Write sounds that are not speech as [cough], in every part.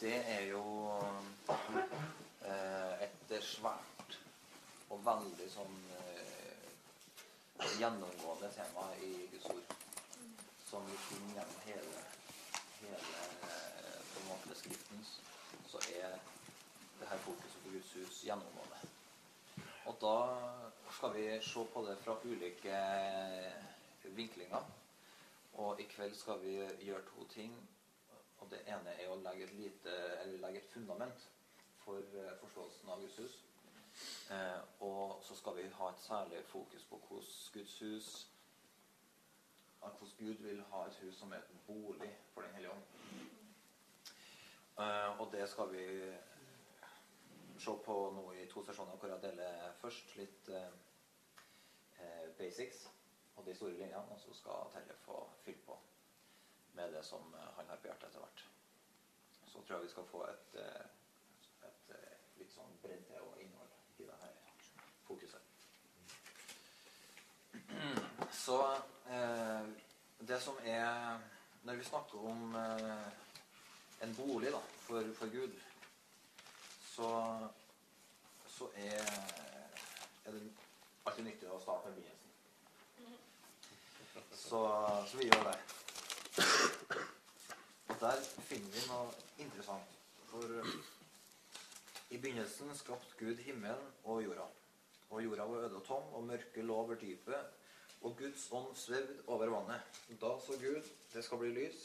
det er jo eh, et svært og veldig sånn eh, gjennomgående tema i Guds ord. Som vi finner gjennom hele, hele eh, på en måte Skriften, så er det her fokuset på Guds hus gjennomgående. Og da skal vi se på det fra ulike vinklinger. Og i kveld skal vi gjøre to ting. Og det ene er å legge et, lite, legge et fundament for eh, forståelsen av Guds hus. Eh, og så skal vi ha et særlig fokus på hvordan Guds hus hvordan Gud vil ha et hus som er et bolig for Den hellige ånd. Eh, og det skal vi se på nå i to sesjoner hvor jeg deler først litt eh, eh basics og de store linjene, og så skal Terje få fylle på med det som eh, han har på hjertet etter hvert. Så tror jeg vi skal få et, eh, et eh, litt sånn bredde og innhold i det her fokuset. [clears throat] Så det som er Når vi snakker om en bolig da, for, for Gud, så, så er, er det alltid nyttig å starte med begynnelsen. Så, så vi gjør det. Der finner vi noe interessant. For eh, i begynnelsen skapte Gud himmelen og jorda. Og jorda var øde og tom, og mørket lå over dypet, og Guds ånd svevde over vannet. Da så Gud det skal bli lys,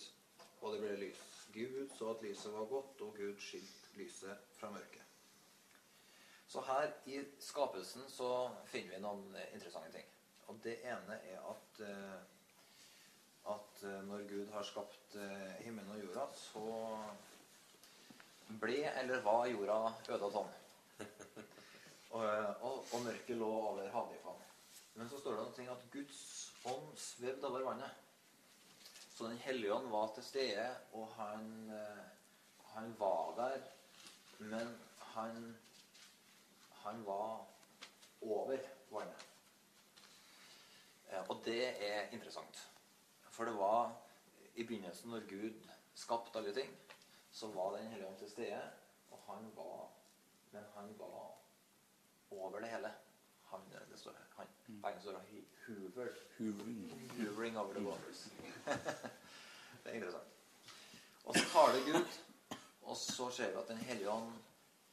og det ble lys. Gud så at lyset var godt, og Gud skilte lyset fra mørket. Så her i skapelsen så finner vi noen interessante ting. Og det ene er at uh, at eh, når Gud har skapt eh, himmelen og jorda, så ble eller var jorda øde og tom. [laughs] Og, og, og mørket lå over havdypene. Men så står det noe at Guds ånd svevde over vannet. Så Den hellige ånd var til stede, og han, eh, han var der. Men han, han var over vannet. Og det er interessant. For det var i begynnelsen, når Gud skapte alle ting, så var Den hellige ånd til stede. Og han var Men han var over det hele. Han, det står han, mm. På engelsk står det hoover. Hoovering. Hoovering over the waters. det er interessant. Og så tar det Gud, og så ser vi at Den hellige ånd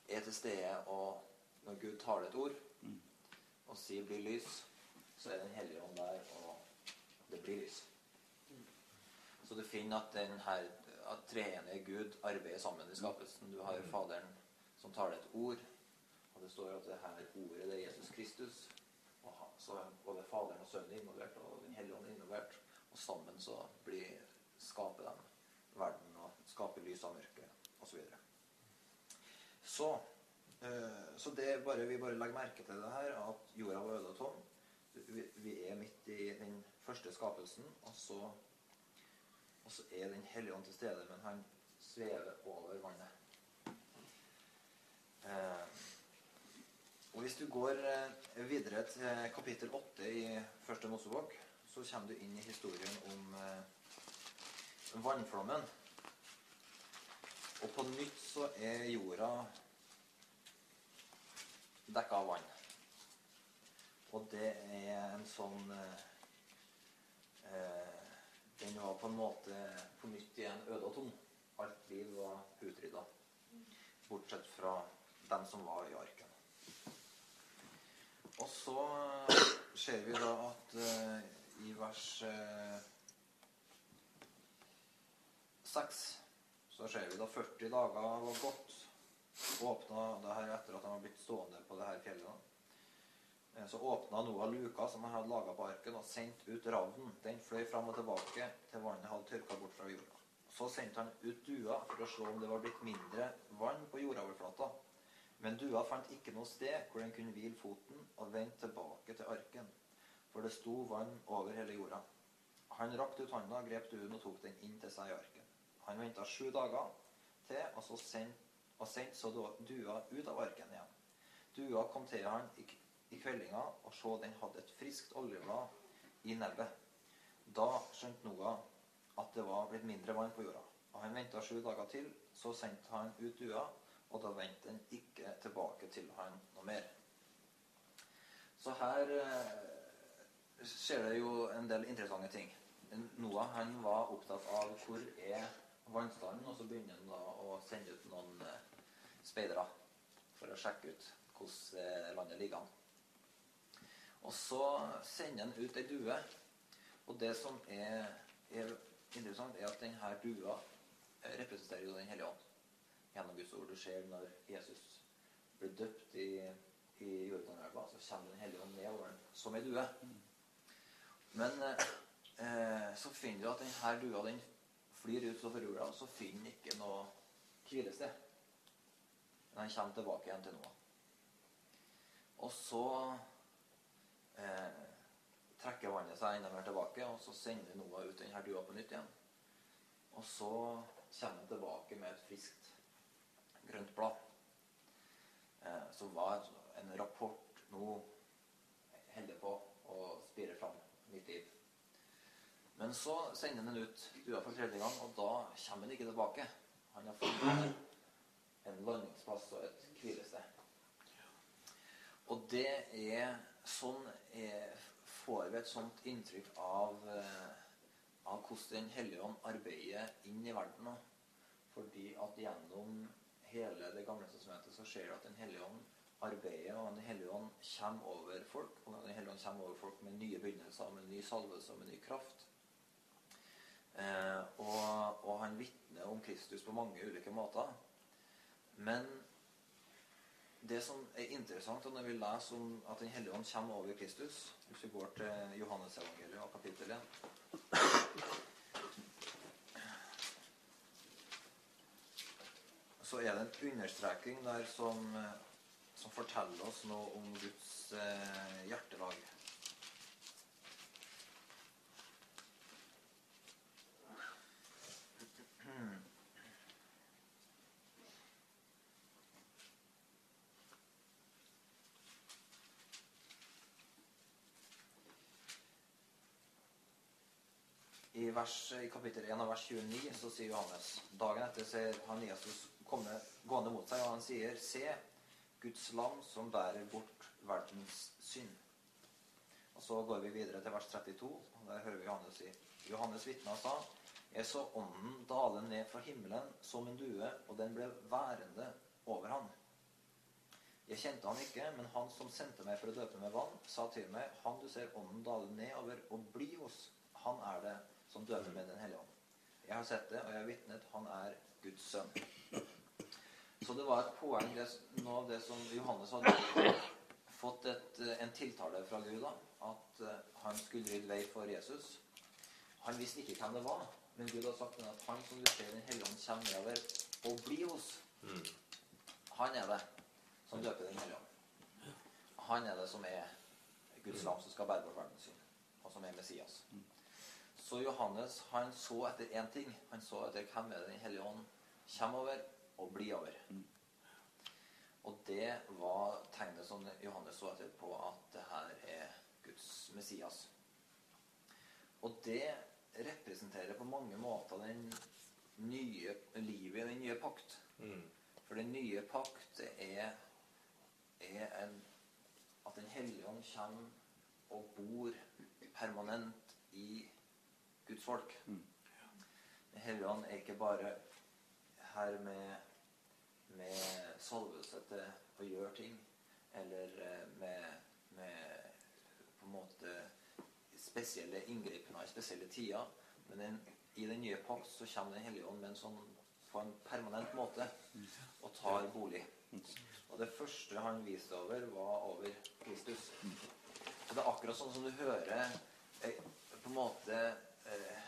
er til stede, og når Gud tar det et ord mm. og sier 'bli lys', så er Den hellige ånd der, og det blir lys. Så du finner at den her at treenige Gud arbeider sammen i skapelsen. Du har. Faderen som taler et ord, og det står at det her ordet det er Jesus Kristus. Og så er både Faderen og Sønnen involvert, og Den hellige ånd involvert. Og sammen så blir, skaper de verden og skaper lys av mørket osv. Så, øh, så det bare, vi bare legger merke til det her, at jorda var øde og tom. Vi, vi er midt i den første skapelsen, og så og så er Den hellige ånd til stede, men han svever over vannet. Eh, og Hvis du går eh, videre til kapittel 8 i første Mosebok, så kommer du inn i historien om eh, vannflommen. Og på nytt så er jorda dekka av vann. Og det er en sånn eh, den var på en måte på nytt igjen øde og tom. Alt liv var utrydda. Bortsett fra dem som var i arken. Og så ser vi da at uh, i vers uh, eh, 6 så ser vi da 40 dager var gått. Åpna det her etter at de var blitt stående på det her fjellet. Eh, så åpna Noah luka som han hadde laga på arken, og sendte ut ravnen. Den fløy fram og tilbake til vannet hadde tørka bort fra jorda. Så sendte han ut dua for å se om det var blitt mindre vann på jordoverflata. Men dua fant ikke noe sted hvor den kunne hvile foten, og vende tilbake til arken. For det sto vann over hele jorda. Han rakte ut handa, grep duen og tok den inn til seg i arken. Han venta sju dager til, og så sendte og så dua ut av arken igjen. Dua kom til han i kveldinga og så den hadde et friskt oljeblad i nebbet. Da skjønte Noah at det var blitt mindre vann på jorda. Og han venta sju dager til. Så sendte han ut dua, og da vendte den ikke tilbake til han noe mer. Så her eh, skjer det jo en del interessante ting. Noah han var opptatt av hvor er vannstanden, og så begynner han da å sende ut noen eh, speidere for å sjekke ut hvordan eh, landet ligger an. Og så sender han ut ei due. Og det som er, er interessant, er at denne dua representerer jo Den hellige ånd gjennom Guds ord. Du ser når Jesus blir døpt i, i Jordanelva, så kommer Den hellige ånd ned over den som ei due. Men eh, så finner du at denne dua den flyr ut over jorda, og så finner den ikke noe hvilested. Men han kommer tilbake igjen til Noah. Og så eh, trekker vannet seg enda mer tilbake, og så sender Noah ut denne dua på nytt igjen. Og så kommer han tilbake med et friskt grønt blad. Eh, som var en rapport nå holder på å spire fram nytt liv. Men så sender han ut dua for tredje gang, og da kommer han ikke tilbake. Han har fått en landingsplass og et hvilested. Og det er sånn er, får vi et sånt inntrykk av, eh, av hvordan Den hellige ånd arbeider inn i verden. Fordi at gjennom hele Det gamle testamentet så ser du at Den hellige ånd arbeider, og Den hellige ånd kommer over folk. Og Den hellige ånd kommer over folk med nye begynnelser, med ny salvelse og med ny kraft. Eh, og, og han vitner om Kristus på mange ulike måter. Men det som er interessant når vi leser om at Den hellige ånd kommer over Kristus Hvis vi går til Johannes-evangeliet og kapittel 1 Så er det en understreking der som, som forteller oss noe om Guds eh, hjertelag. I, vers, I kapittel 1 av vers 29 så sier Johannes Dagen etter ser han Jesus komme gående mot seg, og han sier Se, Guds lam som bærer bort verdens synd. Og Så går vi videre til vers 32, og der hører vi Johannes si Johannes vitna sa Jeg så ånden dale ned fra himmelen som en due, og den ble værende over han. Jeg kjente han ikke, men han som sendte meg for å døpe med vann, sa til meg, Han du ser ånden dale nedover og bli hos, han er det som døper med Den hellige ånd. Jeg har sett det, og jeg har vitnet. Han er Guds sønn. Så det var et poeng, det, noe av det som Johannes hadde fått et, en tiltale fra Gud da, at uh, han skulle rydde vei for Jesus. Han visste ikke hvem det var, men Gud har sagt at han som du ser Den hellige ånd kommer nedover og blir hos, Mm. han er det som døper Den hellige ånd. Han er det som er Guds lam som skal bære bort verdens synd, og som er Messias. Så Johannes han så etter én ting. Han så etter hvem er det Den hellige ånd kommer over og blir over. Og det var tegnet som Johannes så etter på at det her er Guds Messias. Og det representerer på mange måter den nye livet i den nye pakt. Mm. For den nye pakt er, er en, at Den hellige ånd kommer og bor permanent i Guds folk. Mm. hellige ånd er ikke bare her med, med salvelse til å gjøre ting, eller eh, med, med på en måte spesielle inngripener i spesielle tider. Men den, i den nye pakt så kommer Den hellige ånd med en sånn, på en permanent måte og tar bolig. Og det første han viste over, var over Kristus. Så det er akkurat sånn som du hører eh, på en måte eh,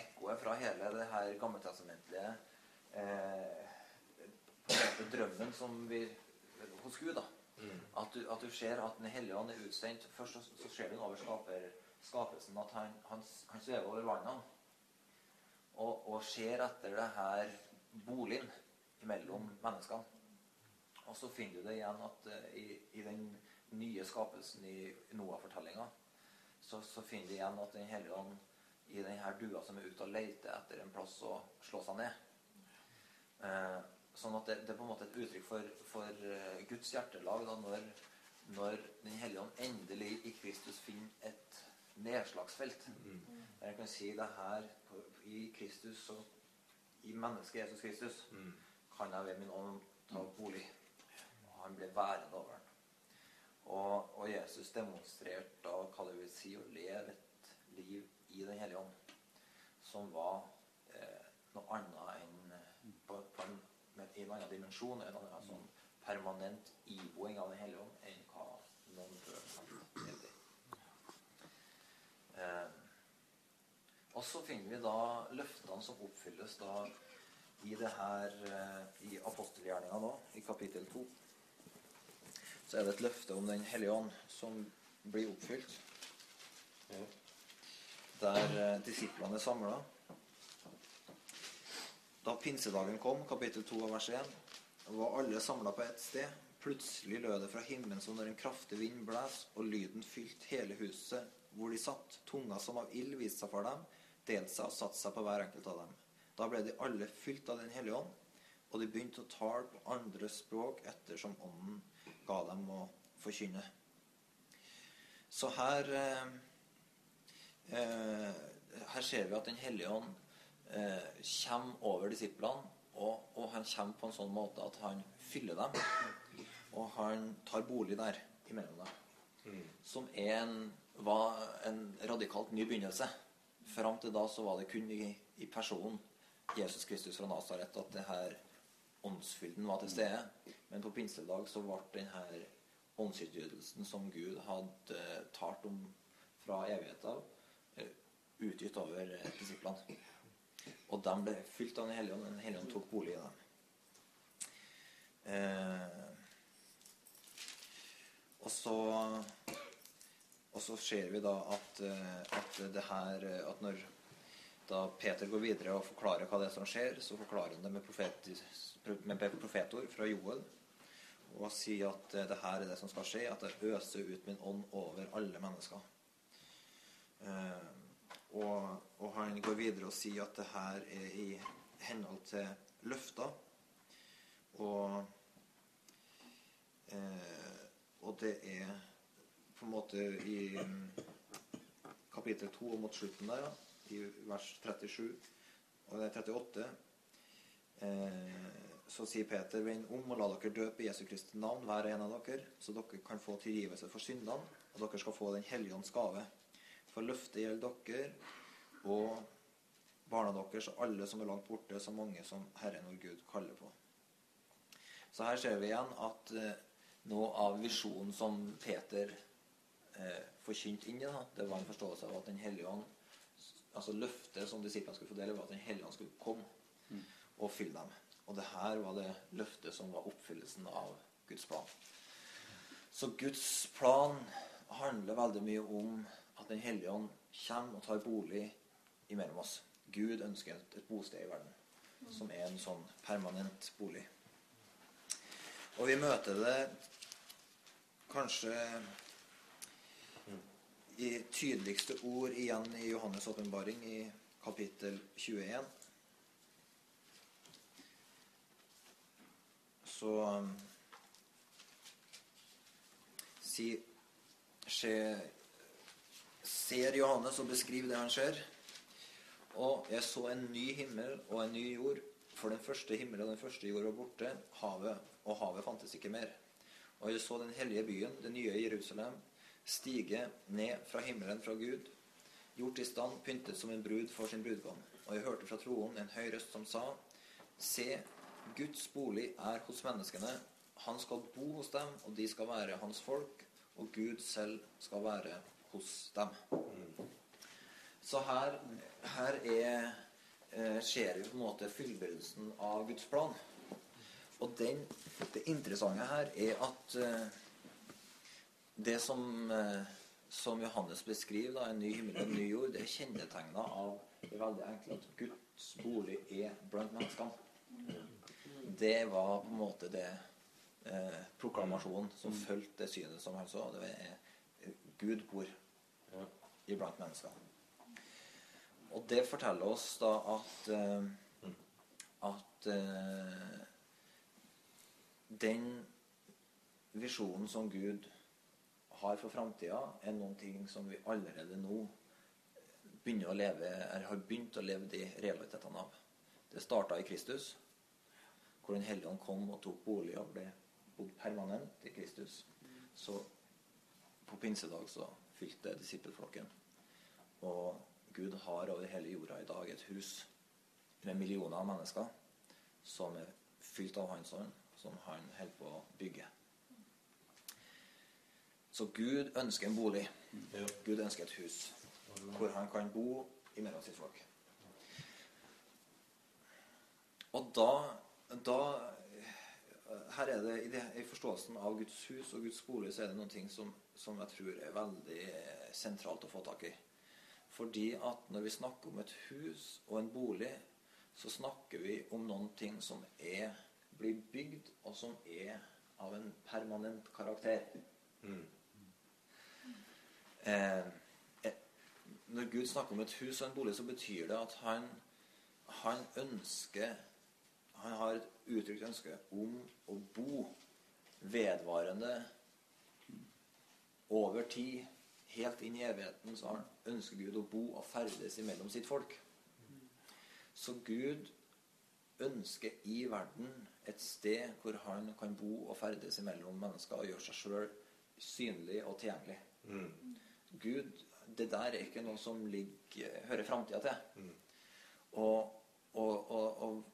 ekkoet fra hele det her gammeltestamentlige eh, drømmen som vi hos Gud. da. Mm. At du, at du ser at Den hellige ånd er utstengt. Først så, så ser du over skaper, skapelsen at han, han, han svever over vannene. Og, og ser etter det her boligen mellom menneskene. Og så finner du det igjen at uh, i, i den nye skapelsen i Noah-fortellinga, så, så finner du igjen at Den hellige ånd i denne dua som er ute og leter etter en plass å slå seg ned. Eh, sånn at det, det, er på en måte et uttrykk for, for uh, Guds hjertelag da, når, når Den hellige ånd endelig i Kristus finner et nedslagsfelt. Mm. Jeg kan si det her på, i Kristus og i mennesket Jesus Kristus mm. kan jeg ved min ånd ta bolig. Og han ble værende over den. Og, og, Jesus demonstrerte da hva det vil si å leve et liv i Den hellige ånd, som var eh, noe annet enn eh, på, på en, med en annen dimensjon, en annen sånn permanent iboing av Den hellige ånd, enn hva noen før hadde. Eh, og så finner vi da løftene som oppfylles da i det her eh, i apostelgjerninga nå, i kapittel 2 så er det et løfte om Den hellige ånd som blir oppfylt. Der eh, disiplene er samla. Da pinsedagen kom, kapittel 2 av vers 1, var alle samla på ett sted. Plutselig lød det fra himmelen som når en kraftig vind bles, og lyden fylte hele huset hvor de satt. Tunga som av ild viste seg for dem, delte seg og satte seg på hver enkelt av dem. Da ble de alle fylt av Den hellige ånd, og de begynte å tale på andre språk ettersom ånden ga dem å forkynne. Så her eh, Her ser vi at Den hellige ånd eh, kommer over disiplene, og, og, han kommer på en sånn måte at han fyller dem. Og han tar bolig der imellom dem. Mm. Som en, var en radikalt ny begynnelse. Fram til da så var det kun i, i personen Jesus Kristus fra Nasaret at det her åndsfylden var til stede. Men på pinsedag så ble denne åndsutgytelsen som Gud hadde eh, talt om fra evighet av, eh, utgitt over eh, disiplene. Og de ble fylt av Den hellige ånd. Den hellige ånd tok bolig i dem. Eh, og så og så ser vi da at, at det her At når da Peter går videre og forklarer hva det er som skjer, så forklarer han det med, profet, med profetord fra Joel og sier at det her er det som skal skje, at jeg øser ut min ånd over alle mennesker. Eh, og, og, han går videre og sier at det her er i henhold til løfter. Og, eh, og det er på en måte i kapittel 2 og mot slutten der, i vers 37 og det er 38 eh, så sier Peter, vend om og la dere døpe i Jesu Kristi navn, hver en av dere, så dere kan få tilgivelse for syndene, og dere skal få Den hellige ånds gave. For løftet gjelder dere og barna deres og alle som er langt borte, så mange som Herren vår Gud kaller på. Så her ser vi igjen at eh, noe av visjonen som Peter eh, forkynte inn i, da, det var en forståelse av at Den hellige ånd altså Løftet som disiplene skulle få dele, var at Den hellige ånd skulle komme mm. og fylle dem. Og det her var det løftet som var oppfyllelsen av Guds plan. Så Guds plan handler veldig mye om at Den hellige ånd kommer og tar bolig imellom oss. Gud ønsker et, et bosted i verden som er en sånn permanent bolig. Og vi møter det kanskje i tydeligste ord igjen i Johannes' åpenbaring i kapittel 21. så um, si, se, ser Johannes og beskriver det han ser. Og jeg så en ny himmel og en ny jord, for den første himmelen og den første jord var borte, havet, og havet fantes ikke mer. Og jeg så den hellige byen, det nye Jerusalem, stige ned fra himmelen fra Gud, gjort i stand, pyntet som en brud for sin brudgom. Og jeg hørte fra troen en høy røst som sa, Se, Guds bolig er hos menneskene. Han skal bo hos dem, og de skal være hans folk. Og Gud selv skal være hos dem. Så her, her er, eh, skjer jo på en måte fullbyrdelsen av Guds plan. Og den, det interessante her er at eh, det som, eh, som Johannes beskriver, da, en ny himmel og en ny jord, det er kjennetegna av det veldig enkle at Guds bolig er blant menneskene det var på en måte det eh, proklamasjonen som mm. fulgte det synet som han så. Det eh, Gud bor iblant mennesker. Og det forteller oss da at uh, at uh, den visjonen som Gud har for framtida, er noen ting som vi allerede nå begynner å leve, eller har begynt å leve de realitetene av. Det starta i Kristus, hvor Den hellige ånd kom og tok bolig og ble bodd permanent i Kristus. Så på pinsedag så fylte disippelflokken. Og Gud har over hele jorda i dag et hus med millioner av mennesker som er fylt av Hans ånd, som han holder på å bygge. Så Gud ønsker en bolig. Gud ønsker et hus hvor han kan bo imellom sitt folk. Og da, da Her er det i, det, i forståelsen av Guds hus og Guds bolig så er det noen ting som, som jeg tror er veldig sentralt å få tak i. Fordi at når vi snakker om et hus og en bolig, så snakker vi om noen ting som er, blir bygd, og som er av en permanent karakter. Mm. eh, når Gud snakker om et hus og en bolig, så betyr det at han, han ønsker Han har et uttrykt ønske om å bo vedvarende over tid, helt inn i evigheten, så ønsker Gud å bo og ferdes imellom sitt folk. Så Gud ønsker i verden et sted hvor han kan bo og ferdes imellom mennesker og gjøre seg sjøl synlig og tilgjengelig. Gud, det der er ikke noe som ligger, hører framtida til. Og, og, og, og,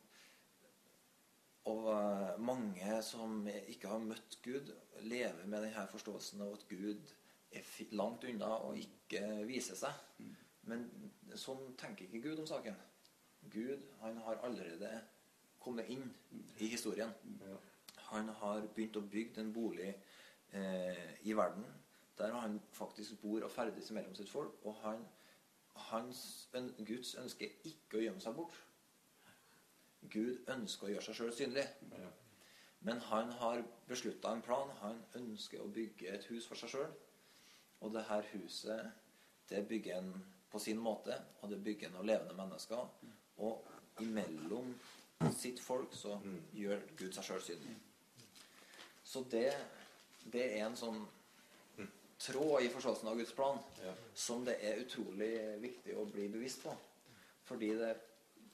og eh, mange som ikke har møtt Gud, lever med denne forståelsen av at Gud er langt unna og ikke viser seg. Men sånn tenker ikke Gud om saken. Gud han har allerede kommet inn i historien. Han har begynt å bygge en bolig eh, i verden der han faktisk bor og ferdes mellom sitt folk. Og han, hans, Guds ønske er ikke å gjemme seg bort. Gud ønsker å gjøre seg sjøl synlig. Men han har beslutta en plan. Han ønsker å bygge et hus for seg sjøl. Og det her huset, det bygger han på sin måte, og det bygger han av levende mennesker. Og imellom sitt folk så gjør Gud seg sjøl synlig. Så det, det er en sånn tråd i forståelsen av Guds plan som det er utrolig viktig å bli bevisst på. Fordi det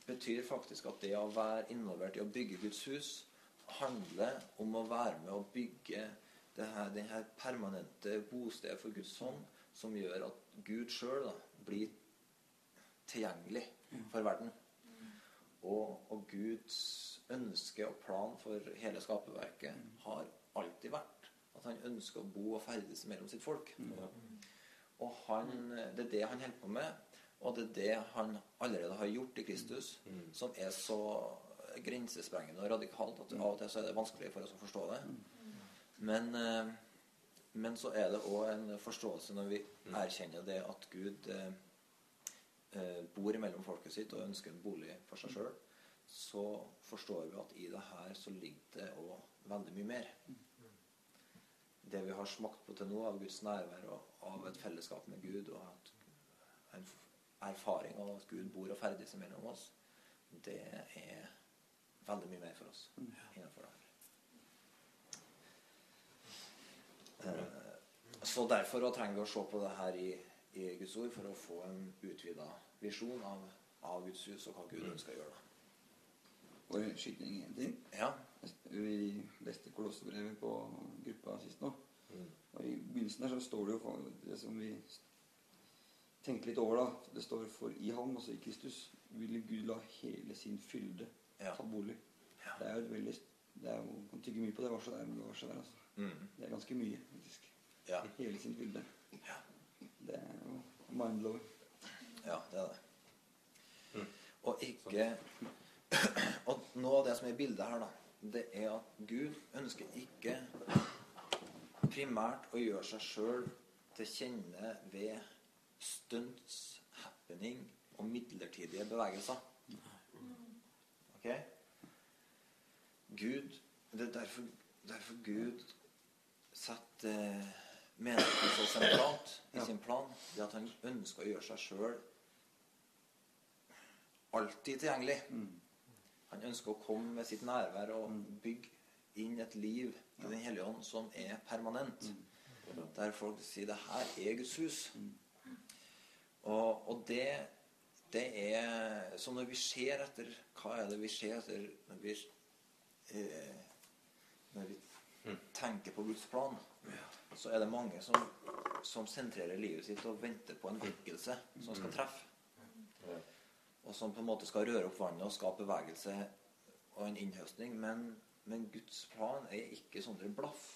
betyr faktisk at det å være involvert i å bygge Guds hus handler om å være med å bygge det her, det her permanente bostedet for Guds hånd, som gjør at Gud sjøl blir tilgjengelig for verden. Og, og Guds ønske og plan for hele skaperverket har alltid vært at han ønsker å bo og ferdes mellom sitt folk. Og han, det er det han holder på med, og det er det han allerede har gjort i Kristus, som er så grensesprengende og radikalt at av og til så er det vanskelig for oss å forstå det. Men, eh, men så er det òg en forståelse når vi erkjenner det at Gud eh, eh, bor mellom folket sitt og ønsker en bolig for seg sjøl, så forstår vi at i det her så ligger det òg veldig mye mer. Det vi har smakt på til nå av Guds nærvær og av et fellesskap med Gud og at en f- erfaring av at Gud bor og ferdes mellom oss, det er veldig mye mer for oss innenfor det her. Eh, Så derfor trenger vi å se på det her i, i Guds ord for å få en utvida visjon av, av Guds hus og hva Gud ønsker å gjøre. da. Og skyte inn en ting. Ja. Vi leste Kolossebrevet på gruppa sist nå. Og I begynnelsen der så står det jo det som vi tenker litt over, da. Det står for i ham, altså i Kristus, ville Gud la hele sin fylde Ja. ta bolig. Ja. Det er jo et veldig det er Man kan tygge mye på det verset der, men det verset der, altså. Mm. Det er ganske mye, faktisk. Ja. Hele sin fylde. Ja. Det er jo mind-blowing. Ja, det er det. Og ikke [clears throat] Og noe av det som er i bildet her, da, det er at Gud ønsker ikke primært å gjøre seg sjøl til kjenne ved stunts, happening og midlertidige bevegelser. Ok? Gud Det er derfor, derfor Gud setter eh, menigheten så sentralt i sin plan. Det at han ønsker å gjøre seg sjøl alltid tilgjengelig. Han ønsker å komme med sitt nærvær og bygge inn et liv i Den hellige ånd som er permanent. Der folk sier det her er Guds hus. Og, og det, det er Så når vi ser etter Hva er det vi ser etter når vi, eh, når vi tenker på Guds plan? Så er det mange som, som sentrerer livet sitt og venter på en vekkelse som skal treffe. Og som på en måte skal røre opp vannet og skape bevegelse og en innhøstning. Men, men Guds plan er ikke sånne blaff.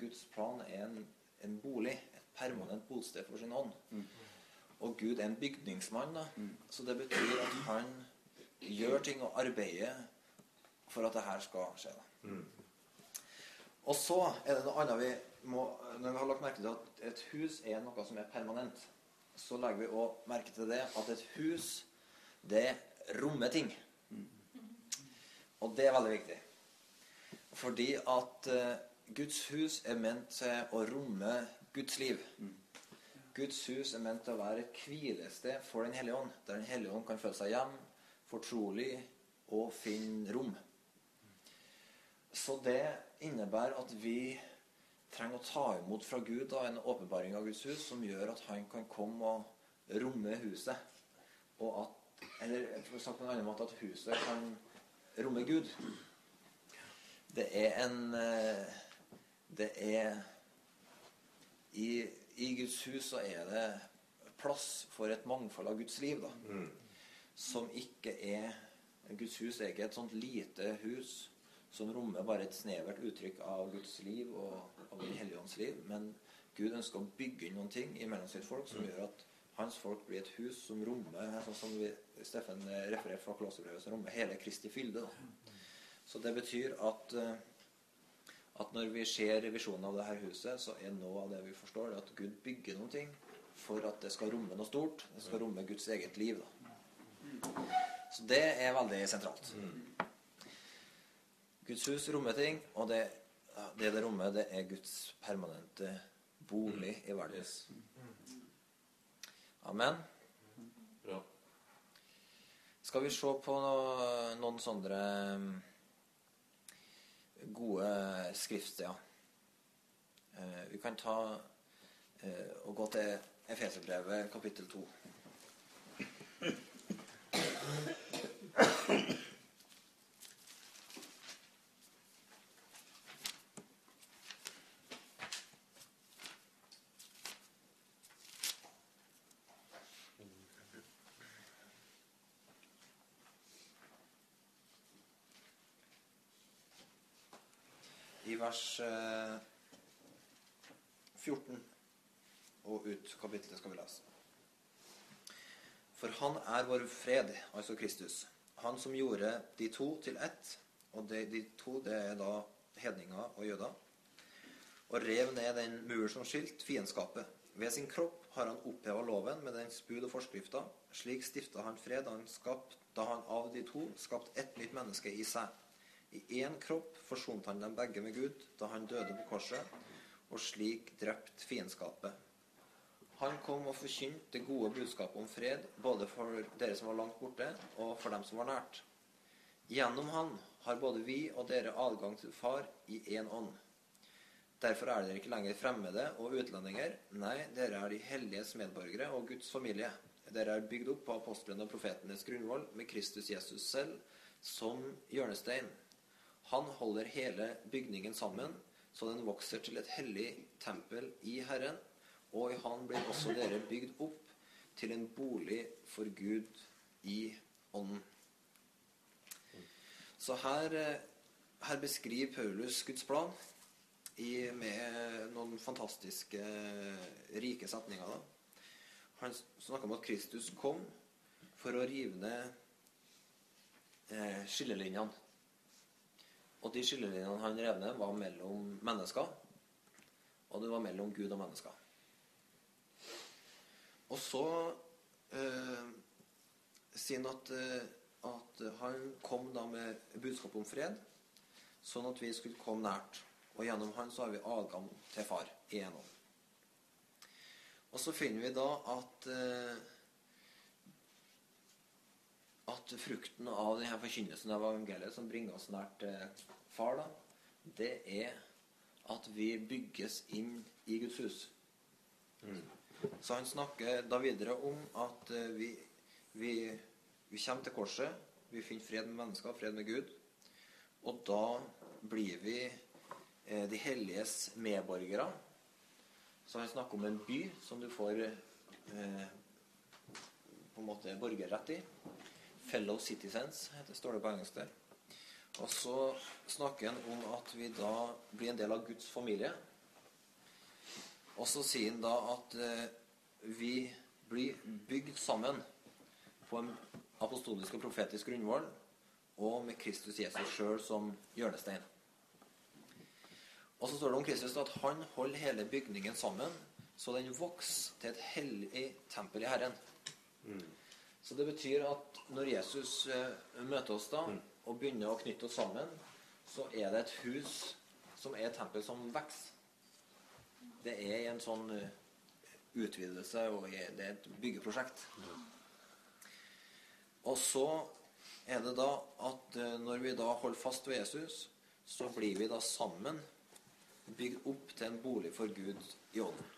Guds plan er en, en bolig, et permanent bosted for sin ånd. Og Gud er en bygningsmann, da. så det betyr at han gjør ting og arbeider for at det her skal skje. da. Og så er det noe annet vi må Når vi har lagt merke til at et hus er noe som er permanent, så legger vi òg merke til det at et hus, det rommer ting. Og det er veldig viktig. Fordi at eh, Guds hus er ment til å romme Guds liv. Guds hus er ment til å være et hvilested for Den hellige ånd, der Den hellige ånd kan føle seg hjem, fortrolig og finne rom. Så det innebærer at vi trenger å ta imot fra Gud da, en åpenbaring av Guds hus som gjør at han kan komme og romme huset. Og at, eller for å snakke på en annen måte, at huset kan romme Gud. Det er en eh, Det er i, I Guds hus så er det plass for et mangfold av Guds liv, da. Som ikke er Guds hus er ikke et sånt lite hus som rommer bare et snevert uttrykk av Guds liv og av Den hellige ånds liv. Men Gud ønsker å bygge inn noen ting imellom sitt folk som gjør at hans folk blir et hus som rommer sånn som vi, Steffen refererte fra Klosterbrevet, som rommer hele Kristi fylde. Da. Så det betyr at, eh, at når vi ser visjonen av det her huset, så er noe av det vi forstår, det at Gud bygger noen ting for at det skal romme noe stort. Det skal romme Guds eget liv. Da. Så det er veldig sentralt. Guds hus rommer ting, og det det, det rommet, det er Guds permanente bolig i verden. Amen. Bra. Skal vi se på no- noen sånne mm, gode skriftsteder? Eh, vi kan ta eh, og gå til Efeserbrevet kapittel 2. I vers eh, 14 og ut kapittelet skal vi lese. For han er vår fred, altså Kristus. Han som gjorde de to til ett. Og de, de to, det er da hedninger og jøder. Og rev ned den mur som skilt fiendskapet. Ved sin kropp har han oppheva loven med dens bud og forskrifter. Slik stifta han fred da han, skapt, da han av de to skapt ett nytt menneske i seg. I én kropp forsonte han dem begge med Gud da han døde på korset, og slik drept fiendskapet. Han kom og forkynte det gode budskapet om fred, både for dere som var langt borte, og for dem som var nært. Gjennom han har både vi og dere adgang til Far i én ånd. Derfor er dere ikke lenger fremmede og utlendinger. Nei, dere er de helliges medborgere og Guds familie. Dere er bygd opp på apostlene og profetenes grunnvoll med Kristus Jesus selv som hjørnestein. Han holder hele bygningen sammen, så den vokser til et hellig tempel i Herren. Og i Han blir også dere bygd opp til en bolig for Gud i ånden. Så her, eh, her beskriver Paulus Guds plan i, med noen fantastiske, rike setninger. Da. Han snakker om at Kristus kom for å rive ned eh, skillelinjene. Og de skillelinjene han rev ned, var mellom mennesker, og det var mellom Gud og mennesker. Og så eh, sier han at, eh, at han kom da med budskap om fred, sånn at vi skulle komme nært. Og gjennom han så har vi adgang til far i en ånd. Og så finner vi da at eh, at frukten av denne forkynnelsen av evangeliet som bringer oss nært eh, far, da, det er at vi bygges inn i Guds hus. Så han snakker da videre om at eh, vi, vi, vi kommer til korset. Vi finner fred med mennesker, fred med Gud. Og da blir vi eh, de helliges medborgere. Så han snakker om en by som du får eh, på en måte borgerrett i. Fellow citizens, heter, står det på engelsk der. Og så snakker han om at vi da blir en del av Guds familie. Og så sier han da at eh, vi blir bygd sammen på en apostolisk og profetisk grunnvoll, og med Kristus Jesus sjøl som hjørnestein. Og så står det om Kristus at han holder hele bygningen sammen, så den vokser til et hellig tempel i Herren. Så det betyr at når Jesus eh, møter oss da, og begynner å knytte oss sammen, så er det et hus som er et tempel som vokser. Det er en sånn eh, utvidelse, og det er et byggeprosjekt. Og så er det da at eh, når vi da holder fast ved Jesus, så blir vi da sammen bygd opp til en bolig for Gud i ånden.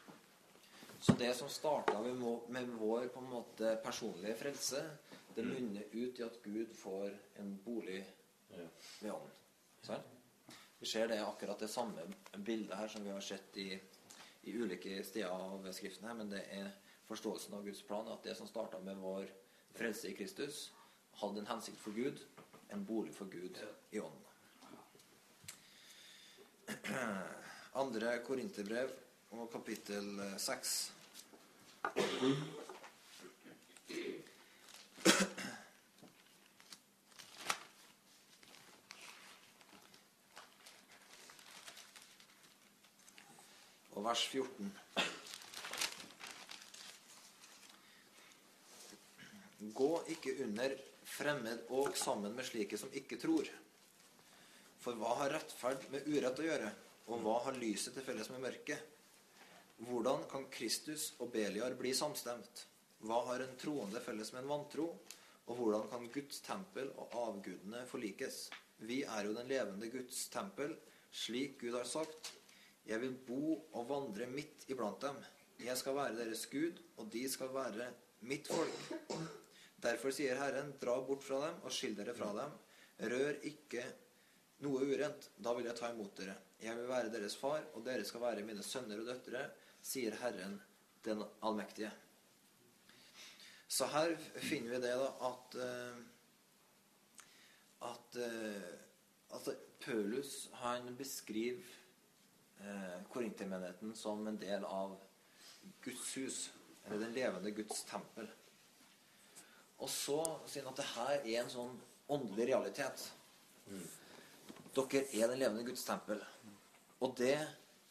Så det som starta med, med vår på en måte personlige frelse, det munner ut i at Gud får en bolig ved ånden. Sånn? Vi ser det akkurat det samme bildet her som vi har sett i, i ulike steder av Skriften her, men det er forståelsen av Guds plan, at det som starta med vår frelse i Kristus, hadde en hensikt for Gud, en bolig for Gud i ånden. [clears throat] Andre Korinterbrev og kapittel 6. Og vers 14. Gå ikke under fremmed og sammen med slike som ikke tror. For hva har rettferd med urett å gjøre, og hva har lyset til felles med mørket? Hvordan kan Kristus og Beliar bli samstemt? Hva har en troende felles med en vantro? Og hvordan kan Guds tempel og avgudene forlikes? Vi er jo den levende Guds tempel, slik Gud har sagt. Jeg vil bo og vandre midt iblant dem. Jeg skal være deres Gud, og de skal være mitt folk. Derfor sier Herren, dra bort fra dem og skill dere fra dem. Rør ikke noe urent, da vil jeg ta imot dere. Jeg vil være deres far, og dere skal være mine sønner og døtre, sier Herren den allmektige. Så her finner vi det da at eh, at eh, altså, Paulus han beskriver eh, korintermenigheten som en del av Guds hus, eller den levende Guds tempel. Og så sier han at det her er en sånn åndelig realitet. Dere er den levende Guds tempel. Og det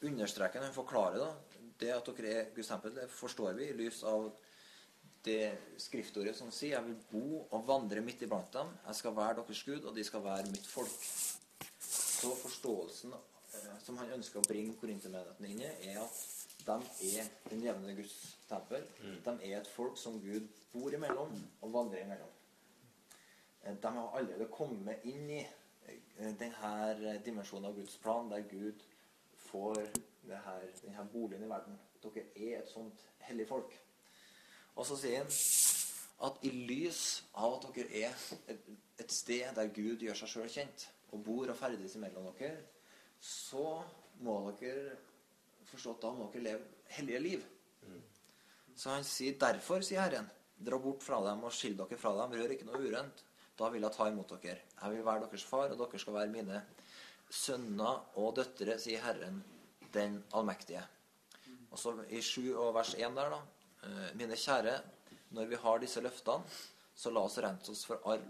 understreker han forklarer da, det at dere er Guds tempel, det forstår vi i lys av det skriftordet som sier 'Jeg vil bo og vandre midt iblant dem'. 'Jeg skal være deres Gud, og de skal være mitt folk'. Så forståelsen eh, som han ønsker å bringe korintermenigheten inn i, er at de er den jevne Guds tempel. De er et folk som Gud bor imellom og vandrer imellom. Eh, De har allerede kommet inn i eh, denne dimensjonen av Guds plan, der Gud får her, denne boligen i verden. Dere er et sånt hellig folk. Og så sier han at i lys av at dere er et, sted der Gud gjør seg sjøl kjent, og bor og ferdes imellom dere, så må dere forstå at da må dere leve hellige liv. Så han sier derfor, sier Herren, dra bort fra dem og skill dere fra dem, rør ikke noe urent. Da vil jeg ta imot dere. Jeg vil være deres far, og dere skal være mine sønner og døtre, sier Herren den allmektige. Og så i 7 og vers 1 der, da. eh, Mine kjære, når vi har disse løftene, så la oss rense oss for all,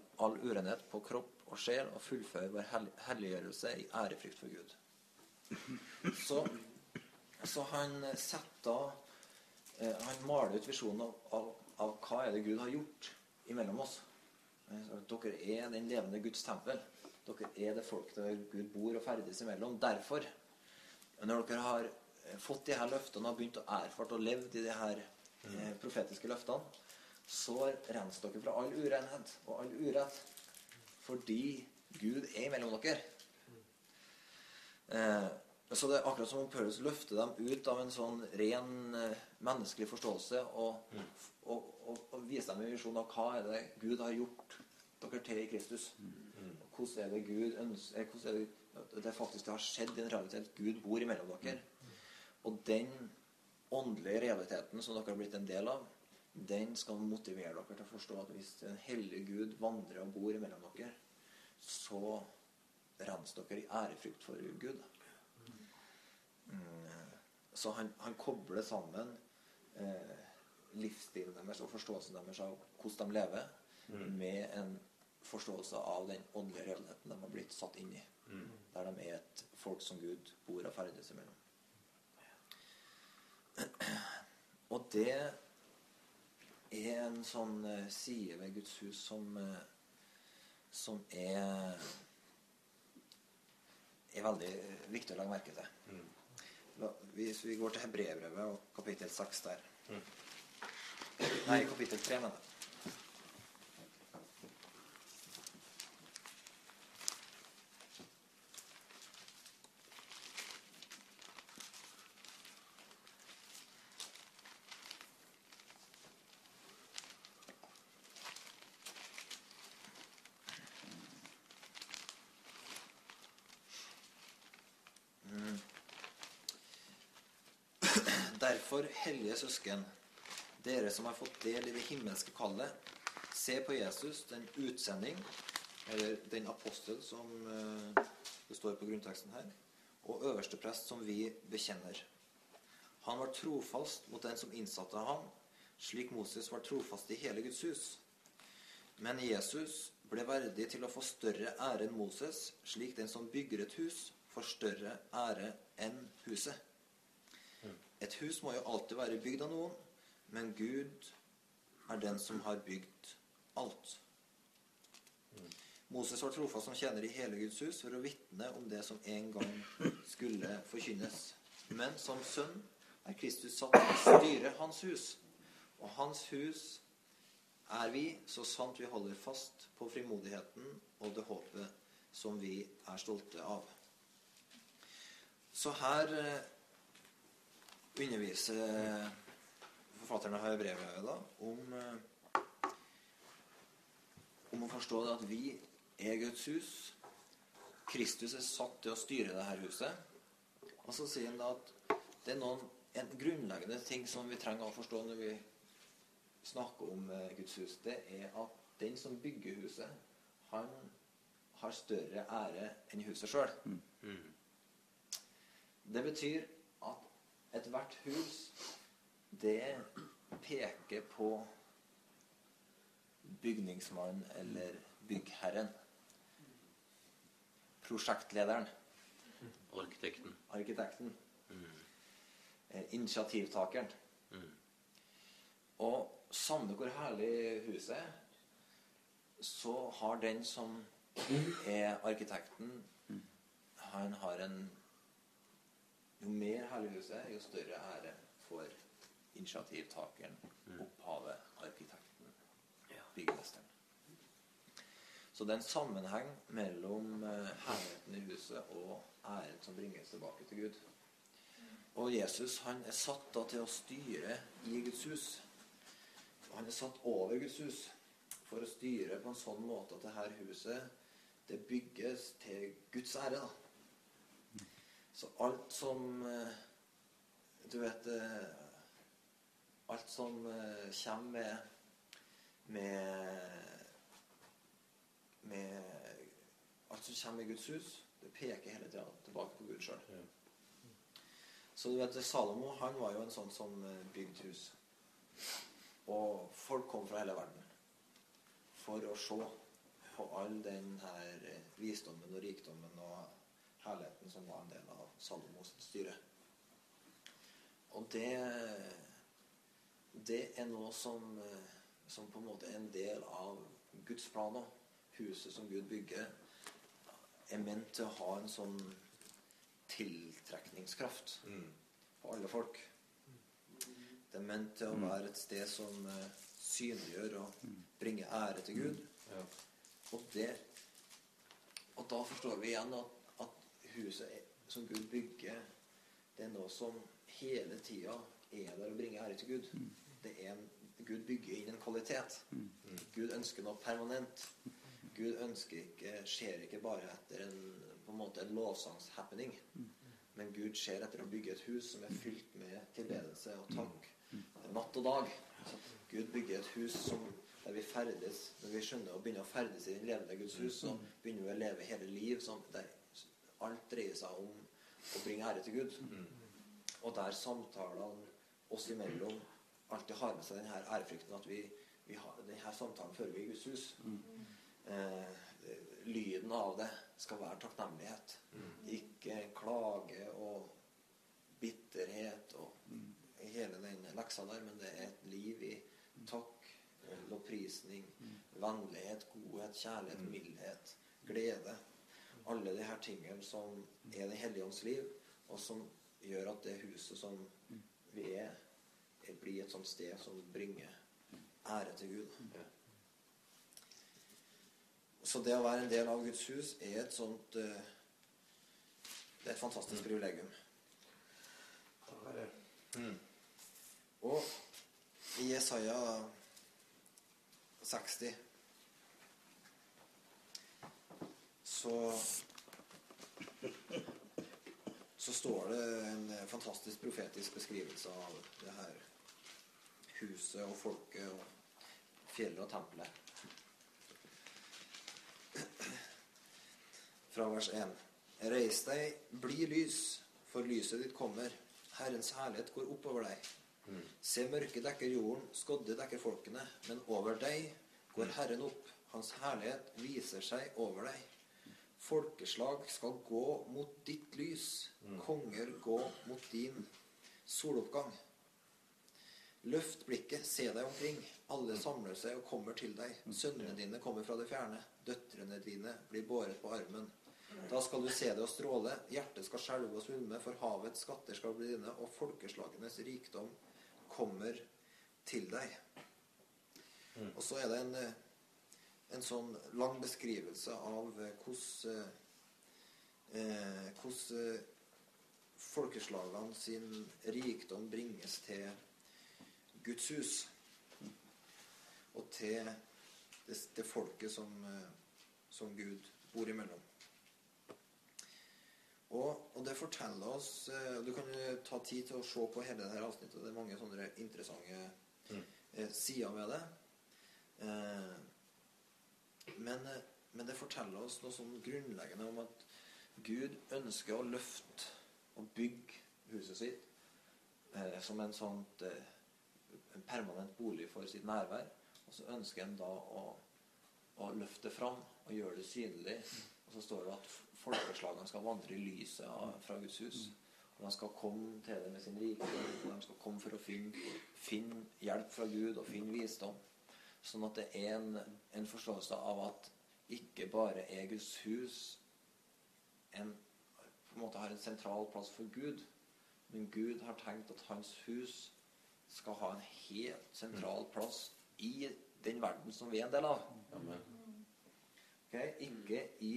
urenhet på kropp og sjel og fullføre vår helliggjørelse i ærefrykt for Gud. Så, så han setter eh, Han maler ut visjonen av, av, av hva er det Gud har gjort imellom oss. Eh, Dere er den levende Guds tempel. Dere er det folk der Gud bor og ferdes imellom. Derfor, når dere har eh, fått de her løftene og begynt å erfart og levd i de her eh, profetiske løftene, så renser dere fra all urenhet og all urett. Fordi Gud er mellom dere. Eh, så det er akkurat som om Paulus løfter dem ut av en sånn ren eh, menneskelig forståelse og, og, og, og viser dem en visjon av hva er det Gud har gjort dere til i Kristus. Hvordan er det Gud ønsker hvordan er det, det faktisk det har skjedd i en realitet. Gud bor imellom dere. Og den åndelige realiteten som dere har blitt en del av, den skal motivere dere til å forstå at hvis en hellig Gud vandrer og bor imellom dere, så renser dere i ærefrykt for Gud. Mm, Så han, han kobler sammen eh, livsstilen deres og forståelsen deres av hvordan de lever, med en forståelse av den åndelige realiteten de har blitt satt inn i. Der de er et folk som Gud bor og ferdes imellom. Og det er en sånn eh, side ved Guds hus som, eh, som er er veldig viktig å legge merke til. La, hvis vi går til Hebreerbrevet og kapittel 6 der Nei, kapittel 3, mener jeg. Derfor, hellige søsken, dere som har fått del i det himmelske kallet, se på Jesus, den utsending, eller den apostel som eh, det står på grunnteksten her, og øverste prest som vi bekjenner. Han var trofast mot den som innsatte ham, slik Moses var trofast i hele Guds hus. Men Jesus ble verdig til å få større ære enn Moses, slik den som bygger et hus, får større ære enn huset. Et hus må jo alltid være bygd av noen, men Gud er den som har bygd alt. Moses var trofast som tjener i hele Guds hus for å vitne om det som en gang skulle forkynnes. Men som sønn er Kristus satt til å styre hans hus. Og hans hus er vi, så sant vi holder fast på frimodigheten og det håpet som vi er stolte av. Så her eh, forfatterne forfatteren av brevet da, om, eh, om å forstå det at vi er Guds hus. Kristus er satt til å styre dette huset. Og så sier han da at det er noen en grunnleggende ting som vi trenger å forstå når vi snakker om eh, Guds hus. Det er at den som bygger huset, han har større ære enn huset sjøl. Det betyr at ethvert hus, det peker på bygningsmannen eller byggherren. Prosjektlederen. Arkitekten. Arkitekten. Mm. Initiativtakeren. Og samme hvor herlig huset er, så har den som er arkitekten, han har en Jo mer herlig huset er, jo større ære for initiativtakeren, opphavet, arkitekten, byggmesteren. Så det er en sammenheng mellom eh, herligheten i huset og æren som bringes tilbake til Gud. Og Jesus han er satt da til å styre i Guds hus. Han er satt over Guds hus for å styre på en sånn måte at det her huset det bygges til Guds ære. da. Så alt som eh, Du vet eh, Alt som eh, kommer med med, med Alt som kommer i Guds hus, det peker hele tida tilbake på Gud sjøl. Så du vet, Salomo han var jo en sånn som bygde hus. Og folk kom fra hele verden for å se på all den her visdommen og rikdommen og herligheten som var en del av Salomos styre. Og det det er noe som, eh, som på en måte er en del av Guds plan òg. Huset som Gud bygger, er ment til å ha en sånn tiltrekningskraft på alle folk. Det er ment til å være et sted som, synliggjør synliggjøre og bringe ære til Gud. Ja. Og, det, og da forstår vi igjen at huset som Gud bygger, det er noe som hele tida er der å bringe ære til Gud. Det er en, Gud bygger inn en kvalitet. Gud ønsker noe permanent. Gud ønsker ikke, ser ikke bare etter en, på en måte en lovsangshappening. Men Gud ser etter å bygge et hus som er fylt med tilbedelse og takk. Natt og dag. Gud bygger et hus som, der vi ferdes Når vi skjønner å begynne å ferdes i den levende Guds hus, så begynner vi å leve hele liv som, der alt dreier seg om å bringe ære til Gud. Og der samtalene oss imellom alltid har med seg denne ærefrykten at vi, vi har, denne samtalen fører vi i Guds hus. Eh, lyden av det skal være takknemlighet. Ikke klage og bitterhet og hele den leksa der, men det er et liv i takk, eh, lovprisning, vennlighet, godhet, kjærlighet, mildhet, glede. Alle de her tingene som er Den hellige ånds liv, og som gjør at det huset som vi er, er- blir et sånt sted som bringer ære til Gud. Så det å være en del av Guds hus er et sånt eh, Det er et fantastisk privilegium. Og i Jesaja 60 så [laughs] så står det en fantastisk profetisk beskrivelse av det her huset og folket og fjellet og tempelet. [clears throat] Fra vers 1. Reis deg, bli lys, for lyset ditt kommer. Herrens herlighet går oppover deg. Se, mørket dekker jorden, skodde dekker folkene, men over deg går Herren opp. Hans herlighet viser seg over deg. Folkeslag skal gå mot ditt lys, konger gå mot din soloppgang. Løft blikket, se deg omkring. Alle samler seg og kommer til deg. Sønnene dine kommer fra det fjerne. Døtrene dine blir båret på armen. Da skal du se det og stråle. Hjertet skal skjelve og svulme, for havets skatter skal bli dine, og folkeslagenes rikdom kommer til deg. Og så er det en, eh, en sånn lang beskrivelse av eh, hvordan eh, hvordan eh, folkeslagene sin rikdom bringes til Guds hus. Og til det, det folket som, eh, som Gud bor imellom. Og, og det forteller oss Du kan ta tid til å se på hele dette avsnittet. Det er mange sånne interessante eh, sider ved det. Eh, men, eh, men det forteller oss noe sånn grunnleggende om at Gud ønsker å løfte og bygge huset sitt eh, som en sånt eh, en permanent bolig for sitt nærvær. Og så ønsker en da å, å løfte fram og gjøre det synlig. Og så står det at folkeslagene skal vandre i lyset av, fra Guds hus. Og de skal komme til det med sin rikdom. Og de skal komme for å finne, finne hjelp fra Gud og finne visdom. Sånn at det er en, en forståelse av at ikke bare er Guds hus en, på en måte har en sentral plass for Gud, men Gud har tenkt at hans hus skal ha en helt sentral plass i den verden som vi er en del av. Okay? Ikke i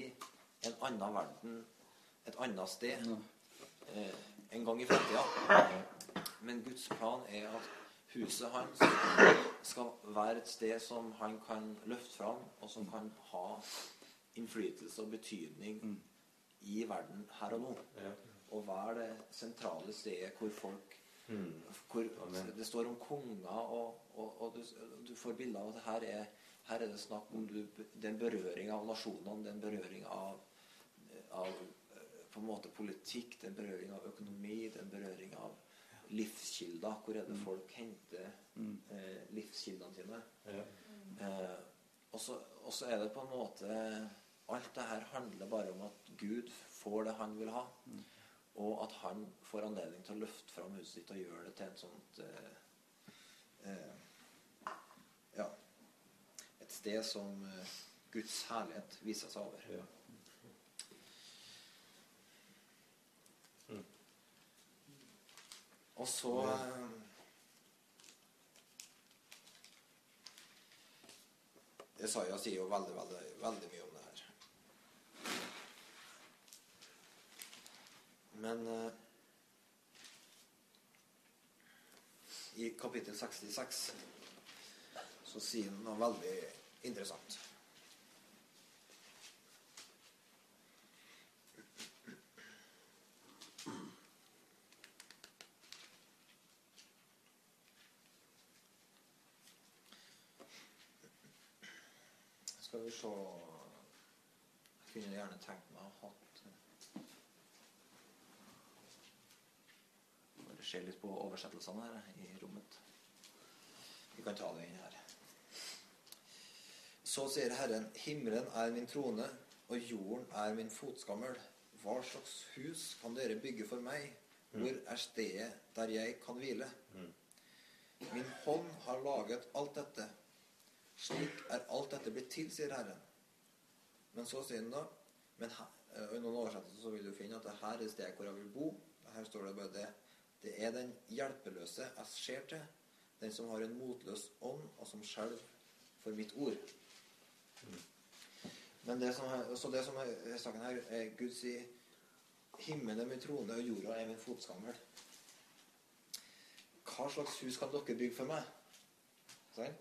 en annen verden et annet sted eh, en gang i fremtida. Men Guds plan er at huset hans skal være et sted som han kan løfte fram, og som kan ha innflytelse og betydning i verden her og nå. Ja. Og være det sentrale stedet hvor folk hvor Det står om konger, og, og, og du, du får bilder av at her er, her er det snakk om du, er berøring av nasjonene, er berøring av, av eh, på en måte politikk, er berøring av økonomi, er berøring av livskilder. Hvor er det folk henter eh, livskildene sine? Ja. Eh, og så er det på en måte Alt det her handler bare om at Gud får det han vil ha. Og at han får anledning til å løfte fram huset sitt og gjøre det til et sånt eh, eh, Ja Et sted som eh, Guds herlighet viser seg over. Ja. Og så eh, Jesaja sier jo veldig, veldig, veldig mye om det her. Men eh, i kapittel 66 så sier han noe veldig interessant. Vi Jeg kunne gjerne tenkt meg å ha hatt Bare se litt på oversettelsene her i rommet. Vi kan ta det inn her. Så sier Herren, himmelen er min trone, og jorden er min fotskammel. Hva slags hus kan dere bygge for meg? Hvor er stedet der jeg kan hvile? Min hånd har laget alt dette. Slik er alt dette blitt til, sier Herren. Men så sier han da men her, eh, I noen oversettelser så vil du finne at det her er stedet hvor jeg vil bo. Her står det bare det. Det er den hjelpeløse jeg ser til, den som har en motløs ånd, og som skjelver for mitt ord. Men det som er, så det som er saken her, er Gud sier Himmelen er min trone, og jorda er min fotskammel. Hva slags hus kan dere bygge for meg? Sånn?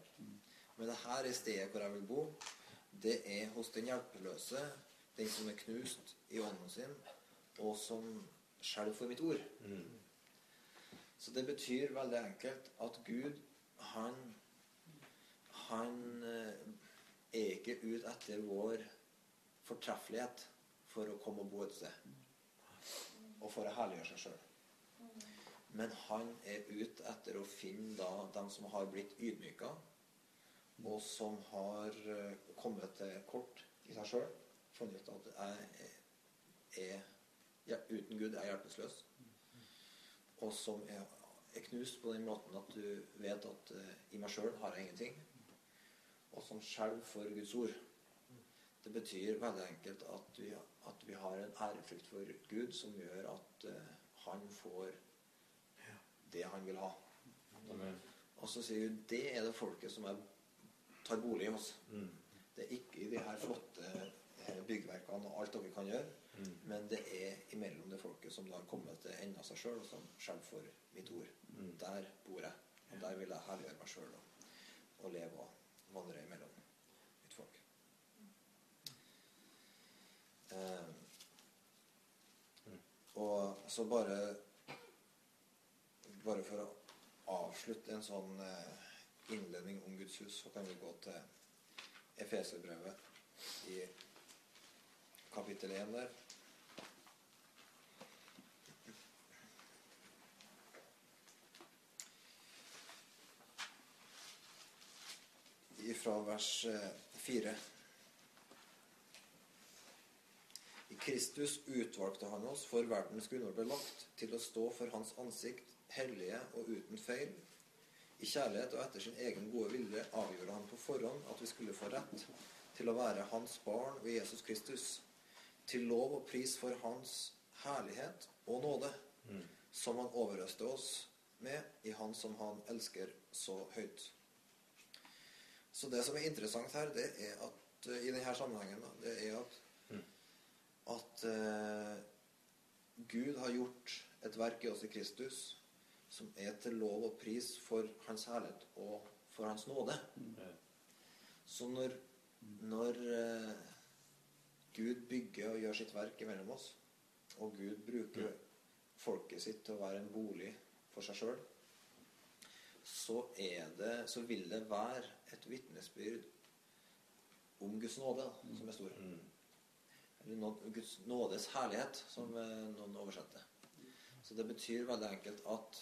Men det her er stedet hvor jeg vil bo. Det er hos den hjelpeløse, den som er knust i ånden sin, og som skjelver for mitt ord. Så det betyr veldig enkelt at Gud, han Han eh, er ikke ut etter vår fortreffelighet for å komme og bo et sted. Og for å herliggjøre seg sjøl. Men han er ute etter å finne da dem som har blitt ydmyka, og som har eh, kommet til kort i seg sjøl. Funnet ut at jeg er, ja, uten Gud er jeg hjelpeløs. Og som er, er knust på den måten at du vet at uh, i meg sjøl har jeg ingenting. Og som skjelver for Guds ord. Det betyr veldig enkelt at vi, at vi har en ærefrykt for Gud som gjør at uh, han får det han vil ha. Og så sier Gud det er det folket som jeg tar bolig hos. Det er ikke i de her flotte eh, byggverkene og alt dere kan gjøre, men det er imellom det folket som da har kommet til enden av seg sjøl, og som skjelver for mitt ord. Der bor jeg. Og der vil jeg herliggjøre meg sjøl og, og leve og vandre imellom mitt folk. Um, og så bare Bare for å avslutte en sånn eh, innledning om Guds hus, så kan vi gå til Efeserbrevet i kapittel 1 der. Fra vers 4. I Kristus utvalgte han oss for verdens grunnord ble lagt, til å stå for hans ansikt, hellige og uten feil. I kjærlighet og etter sin egen gode vilje avgjorde han på forhånd at vi skulle få rett til å være hans barn ved Jesus Kristus, til lov og pris for hans herlighet og nåde, som han overøste oss med i Han som han elsker så høyt. Så det som er interessant her, det er at eh, i denne sammenhengen, det er at at uh, Gud har gjort et verk i oss i Kristus som er til lov og pris for Hans herlighet og for Hans nåde. Så når, når eh, Gud bygger og gjør sitt verk imellom oss, og Gud bruker folket sitt til å være en bolig for seg sjøl, så, det, så vil det være et vitnesbyrd om Guds nåde, da, som er stor. Eller nå- Guds nådes herlighet, som eh, noen oversetter. Så det betyr veldig enkelt at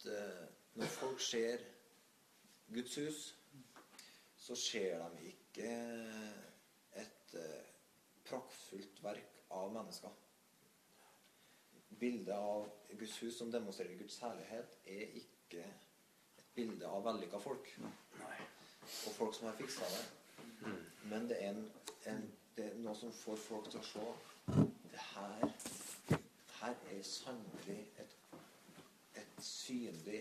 at eh, når folk ser Guds hus, så ser de ikke et eh, praktfullt verk av mennesker. Bildet av Guds hus som demonstrerer Guds herlighet, er ikke et bilde av vellykka folk. Og folk som har fiksa det. Men det er, en, en, det er noe som får folk til å se det her, her er sannelig et, et synlig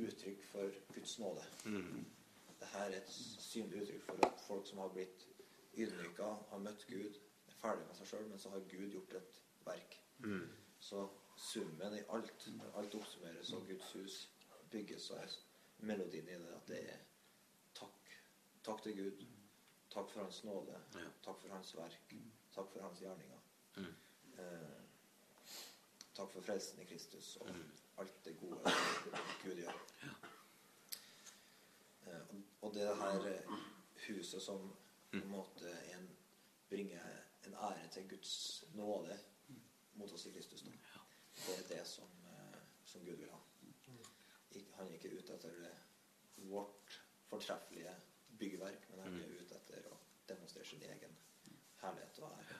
uttrykk for Guds nåde. Det her er et synlig uttrykk for at folk som har blitt ydmyka, har møtt Gud, er ferdig med seg sjøl, men så har Gud gjort et verk. Så summen i alt, når alt oppsummeres og Guds hus bygges, så er melodien i det at det er takk. Takk til Gud. Takk for Hans nåde. Ja. Takk for Hans verk. Takk for Hans gjerninger. Mm. Eh, takk for frelsen i Kristus og Mm. Alt det gode Gud gjør. Eh, og- det her eh, huset som på en måte en, bringer en ære til Guds nåde mot oss i Kristus. Da. Det er det som, eh, som Gud vil ha. Han er ikke ute etter vårt fortreffelige byggverk, men han er ute etter å demonstrere sin egen herlighet og ære.